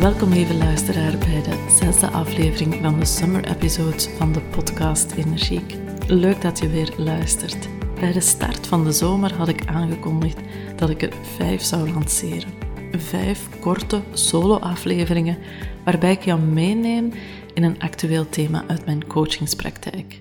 Welkom lieve luisteraar bij de zesde aflevering van de summer episodes van de podcast Energiek. Leuk dat je weer luistert. Bij de start van de zomer had ik aangekondigd dat ik er vijf zou lanceren. Vijf korte solo-afleveringen waarbij ik jou meeneem in een actueel thema uit mijn coachingspraktijk.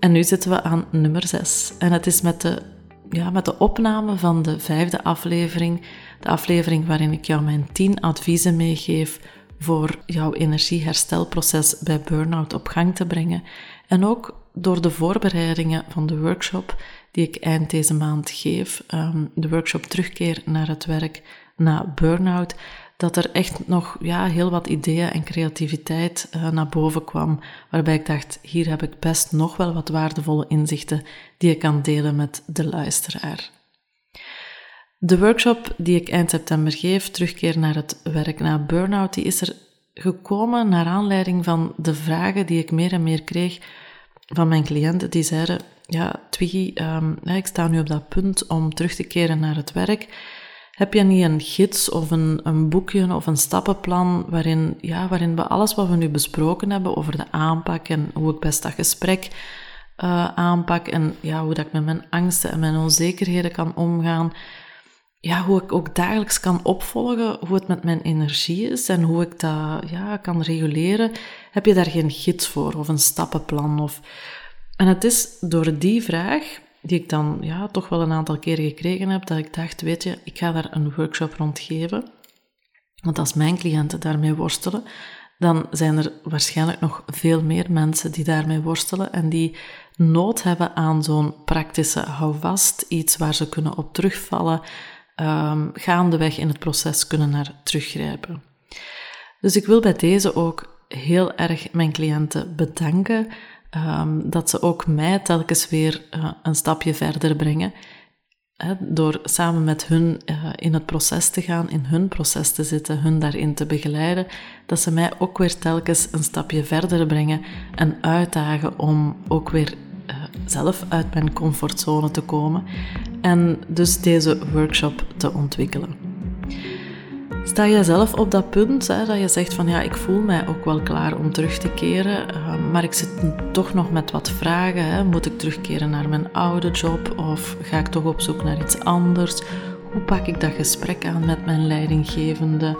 En nu zitten we aan nummer 6 en het is met de, ja, met de opname van de vijfde aflevering. De aflevering waarin ik jou mijn 10 adviezen meegeef voor jouw energieherstelproces bij burn-out op gang te brengen. En ook door de voorbereidingen van de workshop die ik eind deze maand geef, ehm, de workshop Terugkeer naar het werk na burn-out, dat er echt nog ja, heel wat ideeën en creativiteit uh, naar boven kwam, waarbij ik dacht, hier heb ik best nog wel wat waardevolle inzichten die ik kan delen met de luisteraar. De workshop die ik eind september geef, terugkeer naar het werk na burn-out, die is er gekomen naar aanleiding van de vragen die ik meer en meer kreeg van mijn cliënten. Die zeiden, ja, Twiggy, um, ik sta nu op dat punt om terug te keren naar het werk. Heb je niet een gids of een, een boekje of een stappenplan waarin, ja, waarin we alles wat we nu besproken hebben over de aanpak en hoe ik best dat gesprek uh, aanpak en ja, hoe dat ik met mijn angsten en mijn onzekerheden kan omgaan, ja, hoe ik ook dagelijks kan opvolgen hoe het met mijn energie is en hoe ik dat ja, kan reguleren, heb je daar geen gids voor of een stappenplan. Of... En het is door die vraag, die ik dan ja, toch wel een aantal keren gekregen heb, dat ik dacht, weet je, ik ga daar een workshop rond geven. Want als mijn cliënten daarmee worstelen, dan zijn er waarschijnlijk nog veel meer mensen die daarmee worstelen en die nood hebben aan zo'n praktische houvast, iets waar ze kunnen op terugvallen, um, gaandeweg in het proces kunnen naar teruggrijpen. Dus ik wil bij deze ook heel erg mijn cliënten bedanken um, dat ze ook mij telkens weer uh, een stapje verder brengen. Hè, door samen met hun uh, in het proces te gaan, in hun proces te zitten, hun daarin te begeleiden, dat ze mij ook weer telkens een stapje verder brengen en uitdagen om ook weer uh, zelf uit mijn comfortzone te komen en dus deze workshop te ontwikkelen. Sta je zelf op dat punt hè, dat je zegt van ja, ik voel mij ook wel klaar om terug te keren, uh, maar ik zit toch nog met wat vragen. Hè. Moet ik terugkeren naar mijn oude job of ga ik toch op zoek naar iets anders? Hoe pak ik dat gesprek aan met mijn leidinggevende?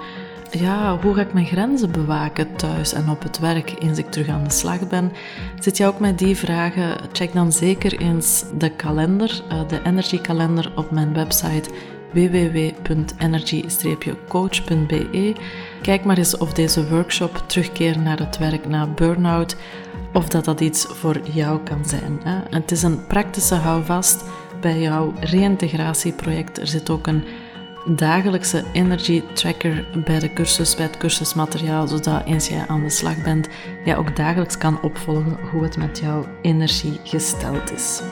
ja, hoe ga ik mijn grenzen bewaken thuis en op het werk eens ik terug aan de slag ben? Zit je ook met die vragen? Check dan zeker eens de kalender, eh, de Energy Kalender op mijn website www.energy-coach.be. Kijk maar eens of deze workshop terugkeer naar het werk na burn-out, of dat dat iets voor jou kan zijn. Het is een praktische houvast bij jouw reïntegratieproject. Er zit ook een dagelijkse energy tracker bij de cursus, bij het cursusmateriaal, zodat eens jij aan de slag bent, jij ook dagelijks kan opvolgen hoe het met jouw energie gesteld is.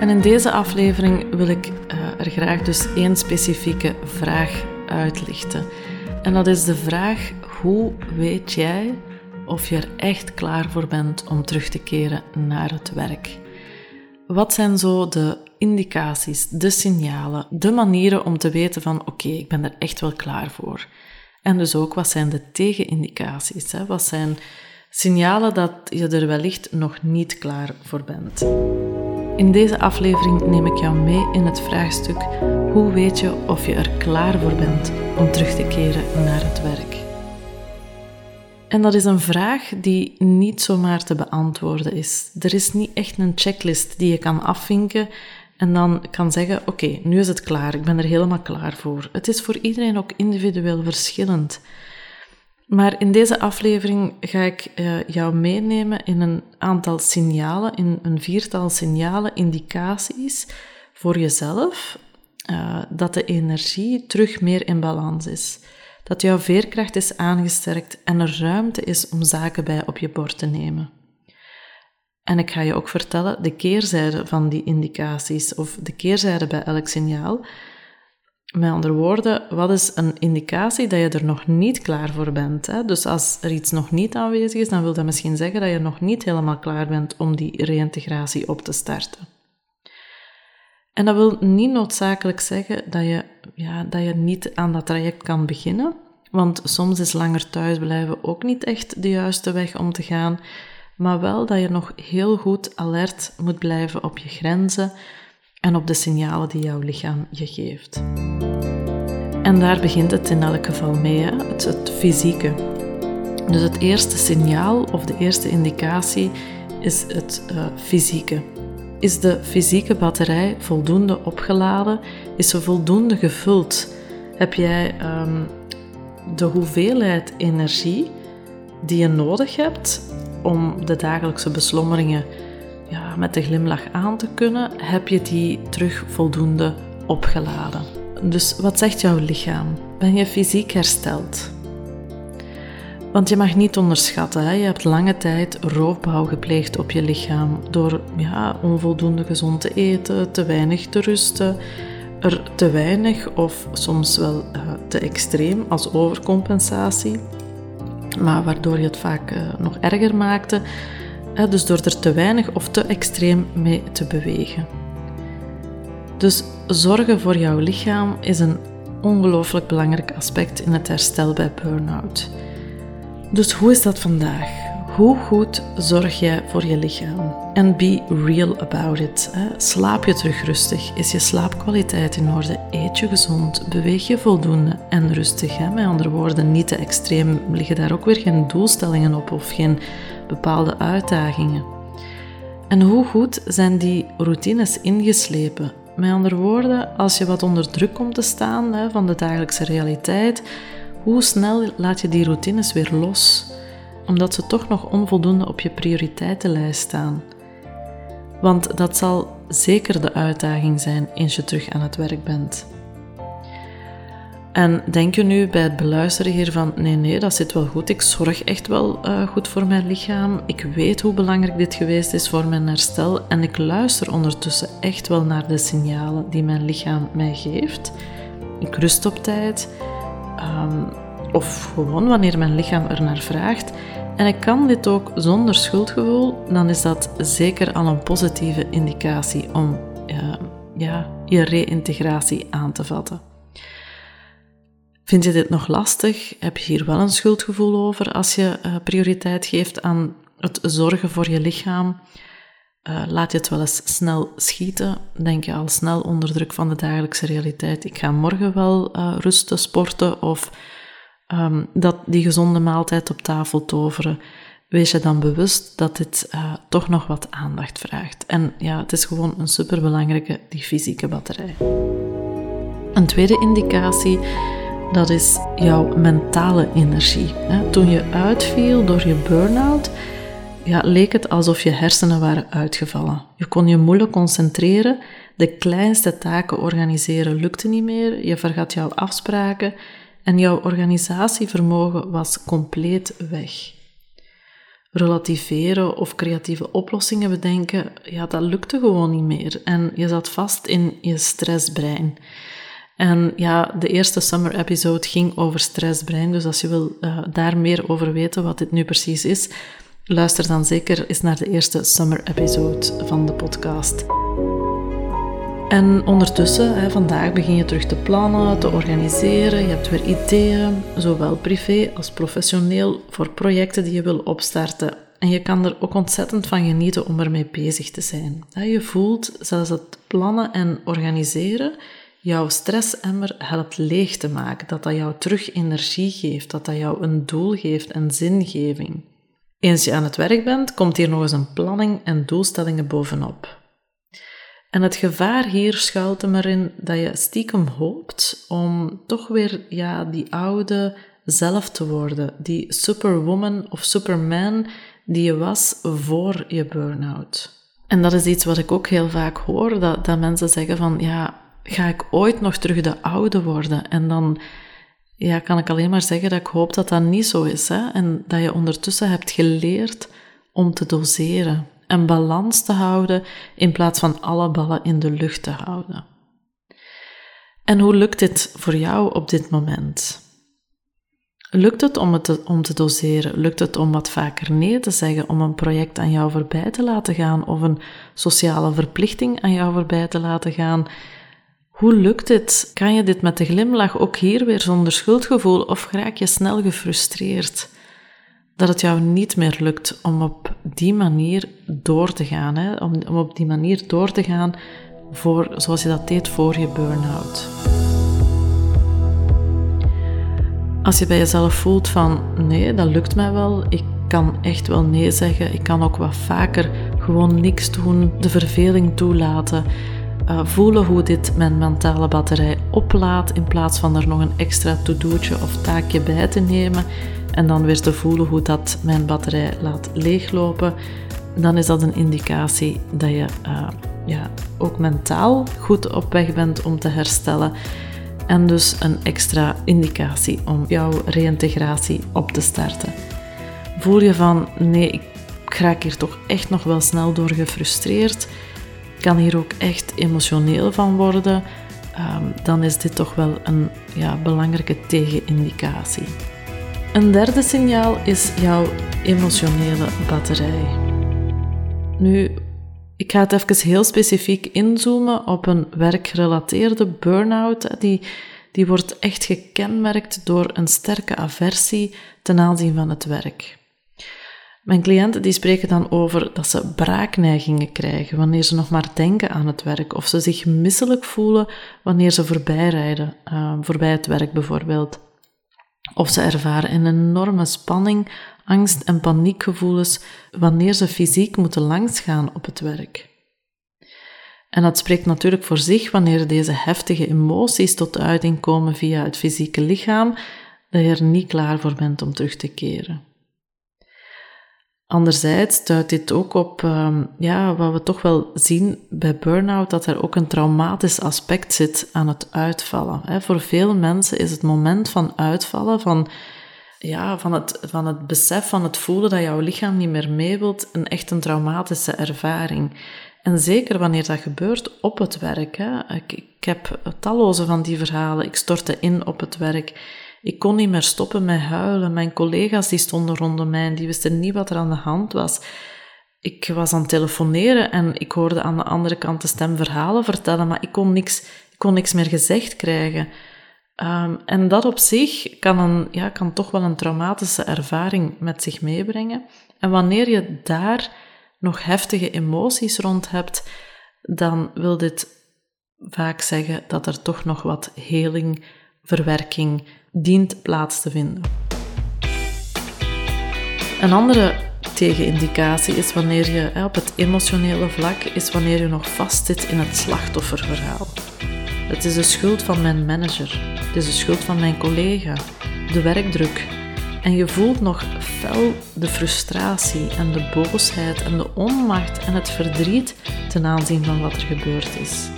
En in deze aflevering wil ik uh, er graag dus één specifieke vraag uitlichten. En dat is de vraag: hoe weet jij of je er echt klaar voor bent om terug te keren naar het werk? Wat zijn zo de indicaties, de signalen, de manieren om te weten van oké, ik ben er echt wel klaar voor. En dus ook wat zijn de tegenindicaties? Hè? Wat zijn signalen dat je er wellicht nog niet klaar voor bent? In deze aflevering neem ik jou mee in het vraagstuk: hoe weet je of je er klaar voor bent om terug te keren naar het werk? En dat is een vraag die niet zomaar te beantwoorden is. Er is niet echt een checklist die je kan afvinken en dan kan zeggen: Oké, nu is het klaar, ik ben er helemaal klaar voor. Het is voor iedereen ook individueel verschillend. Maar in deze aflevering ga ik uh, jou meenemen in een aantal signalen, in een viertal signalen, indicaties voor jezelf, uh, dat de energie terug meer in balans is. Dat jouw veerkracht is aangesterkt en er ruimte is om zaken bij op je bord te nemen. En ik ga je ook vertellen de keerzijde van die indicaties of de keerzijde bij elk signaal. Met andere woorden, wat is een indicatie dat je er nog niet klaar voor bent? Hè? Dus als er iets nog niet aanwezig is, dan wil dat misschien zeggen dat je nog niet helemaal klaar bent om die reïntegratie op te starten. En dat wil niet noodzakelijk zeggen dat je, ja, dat je niet aan dat traject kan beginnen, want soms is langer thuisblijven ook niet echt de juiste weg om te gaan, maar wel dat je nog heel goed alert moet blijven op je grenzen en op de signalen die jouw lichaam je geeft. En daar begint het in elk geval mee? Het, fysieke. Dus het eerste signaal of de eerste indicatie is het uh, fysieke. Is de fysieke batterij voldoende opgeladen? Is ze voldoende gevuld? Heb jij um, de hoeveelheid energie die je nodig hebt om de dagelijkse beslommeringen ja, met de glimlach aan te kunnen, heb je die terug voldoende opgeladen. Dus wat zegt jouw lichaam? Ben je fysiek hersteld? Want je mag niet onderschatten, hè? je hebt lange tijd roofbouw gepleegd op je lichaam door ja, onvoldoende gezond te eten, te weinig te rusten, er te weinig of soms wel uh, te extreem als overcompensatie, maar waardoor je het vaak uh, nog erger maakte, dus door er te weinig of te extreem mee te bewegen. Dus zorgen voor jouw lichaam is een ongelooflijk belangrijk aspect in het herstel bij burn-out. Dus hoe is dat vandaag? Hoe goed zorg jij voor je lichaam? En be real about it. Slaap je terug rustig? Is je slaapkwaliteit in orde? Eet je gezond? Beweeg je voldoende en rustig? Met andere woorden, niet te extreem. Liggen daar ook weer geen doelstellingen op of geen bepaalde uitdagingen? En hoe goed zijn die routines ingeslepen? Met andere woorden, als je wat onder druk komt te staan hè, van de dagelijkse realiteit, hoe snel laat je die routines weer los? Omdat ze toch nog onvoldoende op je prioriteitenlijst staan. Want dat zal zeker de uitdaging zijn eens je terug aan het werk bent. En denk je nu bij het beluisteren hiervan, nee, nee, dat zit wel goed. Ik zorg echt wel uh, goed voor mijn lichaam. Ik weet hoe belangrijk dit geweest is voor mijn herstel. En ik luister ondertussen echt wel naar de signalen die mijn lichaam mij geeft. Ik rust op tijd. Um, of gewoon wanneer mijn lichaam er naar vraagt. En ik kan dit ook zonder schuldgevoel, dan is dat zeker al een positieve indicatie om uh, ja, je reïntegratie aan te vatten. Vind je dit nog lastig? Heb je hier wel een schuldgevoel over als je uh, prioriteit geeft aan het zorgen voor je lichaam? Uh, laat je het wel eens snel schieten? Denk je al snel onder druk van de dagelijkse realiteit? Ik ga morgen wel uh, rusten, sporten of um, dat die gezonde maaltijd op tafel toveren. Wees je dan bewust dat dit toch nog wat aandacht vraagt. En ja, het is gewoon een superbelangrijke, die fysieke batterij. Een tweede indicatie dat is jouw mentale energie. Toen je uitviel door je burn-out, ja, leek het alsof je hersenen waren uitgevallen. Je kon je moeilijk concentreren, de kleinste taken organiseren lukte niet meer, je vergat jouw afspraken en jouw organisatievermogen was compleet weg. Relativeren of creatieve oplossingen bedenken, ja, dat lukte gewoon niet meer en je zat vast in je stressbrein. En ja, de eerste summer episode ging over stressbrein. Dus als je wil uh, daar meer over weten wat dit nu precies is, luister dan zeker eens naar de eerste summer episode van de podcast. En ondertussen, hè, vandaag begin je terug te plannen, te organiseren. Je hebt weer ideeën, zowel privé als professioneel, voor projecten die je wil opstarten. En je kan er ook ontzettend van genieten om ermee bezig te zijn. Je voelt zelfs het plannen en organiseren jouw stressemmer helpt leeg te maken. Dat dat jou terug energie geeft, dat dat jou een doel geeft en zingeving. Eens je aan het werk bent, komt hier nog eens een planning en doelstellingen bovenop. En het gevaar hier schuilt er in dat je stiekem hoopt om toch weer ja, die oude zelf te worden, die superwoman of superman die je was voor je burn-out. En dat is iets wat ik ook heel vaak hoor, dat, dat mensen zeggen van, ja, ga ik ooit nog terug de oude worden? En dan ja, kan ik alleen maar zeggen dat ik hoop dat dat niet zo is. Hè? En dat je ondertussen hebt geleerd om te doseren en balans te houden in plaats van alle ballen in de lucht te houden. En hoe lukt dit voor jou op dit moment? Lukt het om, het te, om te doseren? Lukt het om wat vaker nee te zeggen, om een project aan jou voorbij te laten gaan of een sociale verplichting aan jou voorbij te laten gaan? Hoe lukt dit? Kan je dit met de glimlach ook hier weer zonder schuldgevoel of raak je snel gefrustreerd? Dat het jou niet meer lukt om op die manier door te gaan, hè? Om, om op die manier door te gaan voor, zoals je dat deed voor je burn-out. Als je bij jezelf voelt van nee, dat lukt mij wel, ik kan echt wel nee zeggen, ik kan ook wat vaker gewoon niks doen, de verveling toelaten, uh, voelen hoe dit mijn mentale batterij oplaadt in plaats van er nog een extra to-do'tje of taakje bij te nemen en dan weer te voelen hoe dat mijn batterij laat leeglopen, dan is dat een indicatie dat je uh, ja, ook mentaal goed op weg bent om te herstellen. En dus een extra indicatie om jouw reïntegratie op te starten. Voel je van nee, ik raak hier toch echt nog wel snel door gefrustreerd kan hier ook echt emotioneel van worden, ehm, dan is dit toch wel een ja, belangrijke tegenindicatie. Een derde signaal is jouw emotionele batterij. Nu, ik ga het even heel specifiek inzoomen op een werkgerelateerde burn-out. Die, die wordt echt gekenmerkt door een sterke aversie ten aanzien van het werk. Mijn cliënten die spreken dan over dat ze braakneigingen krijgen wanneer ze nog maar denken aan het werk, of ze zich misselijk voelen wanneer ze voorbij rijden, uh, voorbij het werk bijvoorbeeld. Of ze ervaren een enorme spanning, angst en paniekgevoelens wanneer ze fysiek moeten langsgaan op het werk. En dat spreekt natuurlijk voor zich wanneer deze heftige emoties tot uiting komen via het fysieke lichaam, dat je er niet klaar voor bent om terug te keren. Anderzijds duidt dit ook op um, ja, wat we toch wel zien bij burn-out, dat er ook een traumatisch aspect zit aan het uitvallen. Voor veel mensen is het moment van uitvallen, van, ja, van, het, van het besef, van het voelen dat jouw lichaam niet meer mee wilt, een echt een traumatische ervaring. En zeker wanneer dat gebeurt op het werk. Ik, ik heb talloze van die verhalen. Ik stortte in op het werk. Ik kon niet meer stoppen met huilen. Mijn collega's die stonden rondom mij die wisten niet wat er aan de hand was. Ik was aan het telefoneren en ik hoorde aan de andere kant de stem verhalen vertellen, maar ik kon niks, ik kon niks meer gezegd krijgen. Um, en dat op zich kan, een, ja, kan toch wel een traumatische ervaring met zich meebrengen. En wanneer je daar nog heftige emoties rond hebt, dan wil dit vaak zeggen dat er toch nog wat heling, verwerking, dient plaats te vinden. Een andere tegenindicatie is wanneer je op het emotionele vlak is wanneer je nog vastzit in het slachtofferverhaal. Het is de schuld van mijn manager, het is de schuld van mijn collega, de werkdruk. En je voelt nog fel de frustratie en de boosheid en de onmacht en het verdriet ten aanzien van wat er gebeurd is.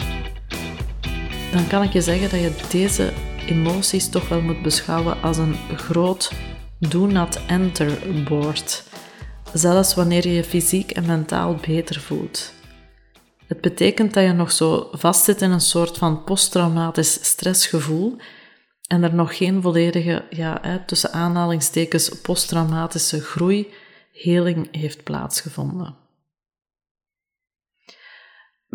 Dan kan ik je zeggen dat je deze emoties toch wel moet beschouwen als een groot do not enter board. Zelfs wanneer je je fysiek en mentaal beter voelt. Het betekent dat je nog zo vastzit in een soort van posttraumatisch stressgevoel en er nog geen volledige, ja, tussen aanhalingstekens, posttraumatische groei, heling heeft plaatsgevonden.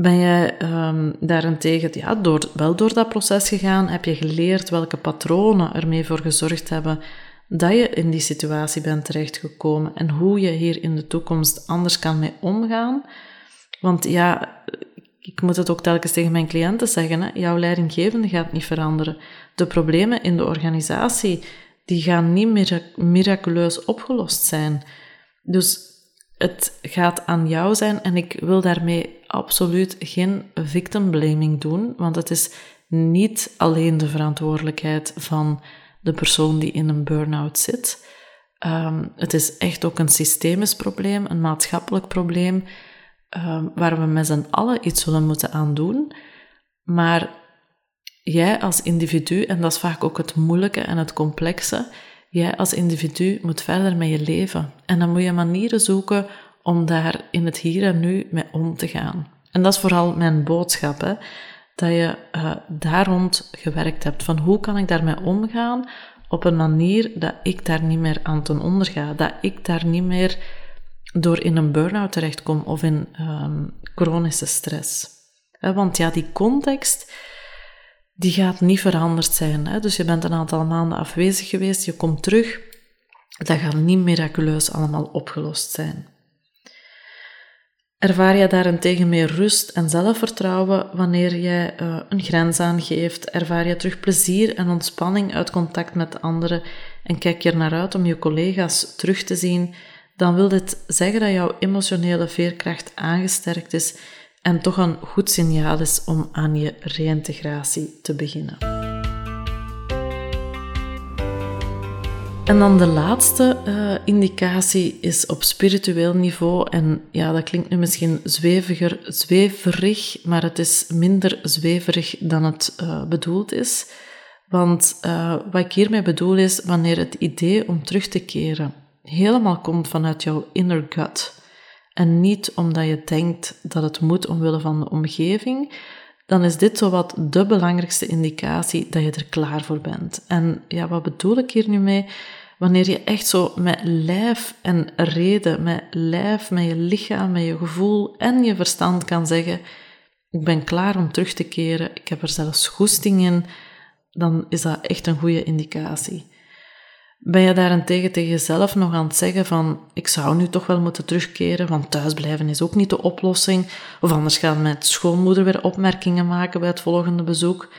Ben je um, daarentegen ja, door, wel door dat proces gegaan? Heb je geleerd welke patronen ermee voor gezorgd hebben dat je in die situatie bent terechtgekomen en hoe je hier in de toekomst anders kan mee omgaan. Want ja, ik moet het ook telkens tegen mijn cliënten zeggen, hè, jouw leidinggevende gaat niet veranderen. De problemen in de organisatie, die gaan niet miraculeus opgelost zijn. Dus het gaat aan jou zijn en ik wil daarmee absoluut geen victim blaming doen, want het is niet alleen de verantwoordelijkheid van de persoon die in een burn-out zit. Ehm, het is echt ook een systemisch probleem, een maatschappelijk probleem, ehm, waar we met z'n allen iets zullen moeten aan doen. Maar jij als individu, en dat is vaak ook het moeilijke en het complexe, jij als individu moet verder met je leven. En dan moet je manieren zoeken om daar in het hier en nu mee om te gaan. En dat is vooral mijn boodschap, hè? dat je uh, daar rond gewerkt hebt. Van hoe kan ik daarmee omgaan op een manier dat ik daar niet meer aan ten onder ga. Dat ik daar niet meer door in een burn-out terechtkom of in um, chronische stress. want ja, die context die gaat niet veranderd zijn. Dus je bent een aantal maanden afwezig geweest, je komt terug. Dat gaat niet miraculeus allemaal opgelost zijn. Ervaar je daarentegen meer rust en zelfvertrouwen wanneer jij uh, een grens aangeeft? Ervaar je terug plezier en ontspanning uit contact met anderen en kijk je er naar uit om je collega's terug te zien? Dan wil dit zeggen dat jouw emotionele veerkracht aangesterkt is en toch een goed signaal is om aan je reïntegratie te beginnen. En dan de laatste uh, indicatie is op spiritueel niveau. En ja, dat klinkt nu misschien zweviger, zweverig, maar het is minder zweverig dan het uh, bedoeld is. Want uh, wat ik hiermee bedoel is wanneer het idee om terug te keren helemaal komt vanuit jouw inner gut. En niet omdat je denkt dat het moet omwille van de omgeving, dan is dit zowat de belangrijkste indicatie dat je er klaar voor bent. En ja, wat bedoel ik hier nu mee? Wanneer je echt zo met lijf en reden, met lijf, met je lichaam, met je gevoel en je verstand kan zeggen: Ik ben klaar om terug te keren, ik heb er zelfs goesting in, dan is dat echt een goede indicatie. Ben je daarentegen tegen jezelf nog aan het zeggen van ik zou nu toch wel moeten terugkeren, want thuisblijven is ook niet de oplossing, of anders gaat mijn schoonmoeder weer opmerkingen maken bij het volgende bezoek,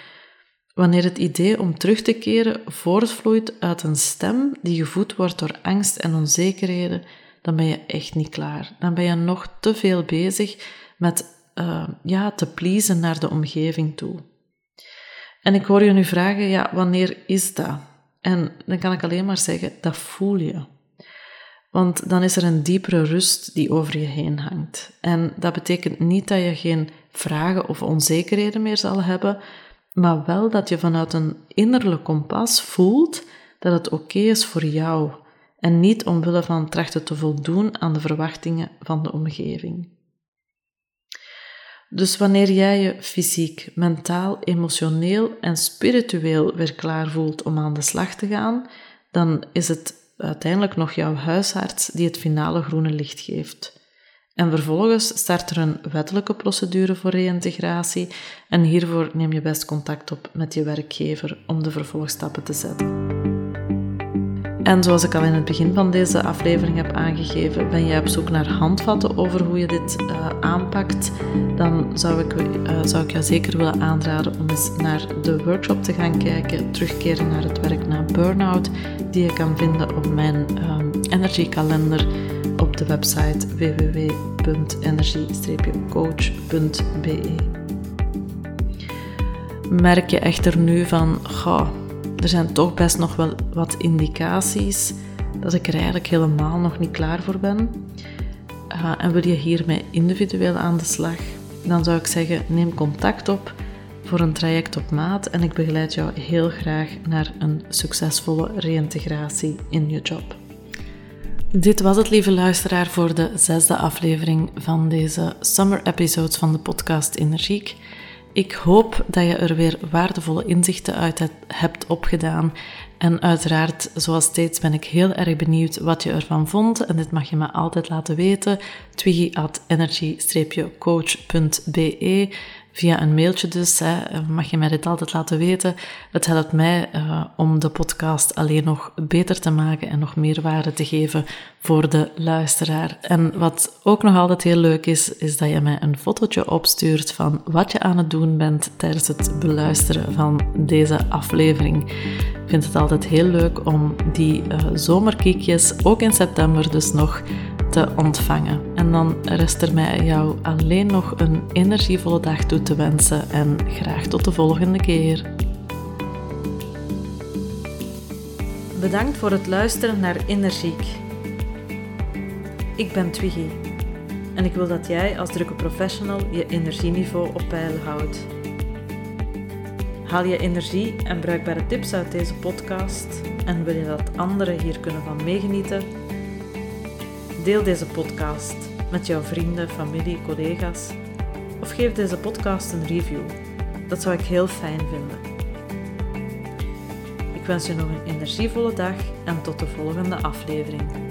Wanneer het idee om terug te keren voortvloeit uit een stem die gevoed wordt door angst en onzekerheden, dan ben je echt niet klaar. Dan ben je nog te veel bezig met uh, ja, te pleasen naar de omgeving toe. En ik hoor je nu vragen, ja, wanneer is dat? En dan kan ik alleen maar zeggen, dat voel je. Want dan is er een diepere rust die over je heen hangt. En dat betekent niet dat je geen vragen of onzekerheden meer zal hebben, maar wel dat je vanuit een innerlijk kompas voelt dat het oké is voor jou en niet omwille van trachten te voldoen aan de verwachtingen van de omgeving. Dus wanneer jij je fysiek, mentaal, emotioneel en spiritueel weer klaar voelt om aan de slag te gaan, dan is het uiteindelijk nog jouw huisarts die het finale groene licht geeft. En vervolgens start er een wettelijke procedure voor reïntegratie en hiervoor neem je best contact op met je werkgever om de vervolgstappen te zetten. En zoals ik al in het begin van deze aflevering heb aangegeven, ben jij op zoek naar handvatten over hoe je dit uh, aanpakt, dan zou ik, uh, zou ik jou zeker willen aanraden om eens naar de workshop te gaan kijken, terugkeren naar het werk na burn-out, die je kan vinden op mijn um, energy kalender op de website www.energie-coach.be. Merk je echter nu van, goh, er zijn toch best nog wel wat indicaties dat ik er eigenlijk helemaal nog niet klaar voor ben. En wil je hiermee individueel aan de slag, dan zou ik zeggen: neem contact op voor een traject op maat en ik begeleid jou heel graag naar een succesvolle reïntegratie in je job. Dit was het, lieve luisteraar, voor de zesde aflevering van deze summer episodes van de podcast Energiek. Ik hoop dat je er weer waardevolle inzichten uit hebt opgedaan. En uiteraard, zoals steeds, ben ik heel erg benieuwd wat je ervan vond. En dit mag je me altijd laten weten. energy-coach.be Via een mailtje dus, hè, mag je mij dit altijd laten weten. Het helpt mij uh, om de podcast alleen nog beter te maken en nog meer waarde te geven voor de luisteraar. En wat ook nog altijd heel leuk is, is dat je mij een fotootje opstuurt van wat je aan het doen bent tijdens het beluisteren van deze aflevering. Ik vind het altijd heel leuk om die uh, zomerkiekjes, ook in september dus nog, te ontvangen. En dan rest er mij jou alleen nog een energievolle dag toe te wensen en graag tot de volgende keer. Bedankt voor het luisteren naar Energiek. Ik ben Twiggy en ik wil dat jij als drukke professional je energieniveau op peil houdt. Haal je energie en bruikbare tips uit deze podcast en wil je dat anderen hier kunnen van meegenieten? Deel deze podcast met jouw vrienden, familie, collega's of geef deze podcast een review. Dat zou ik heel fijn vinden. Ik wens je nog een energievolle dag en tot de volgende aflevering.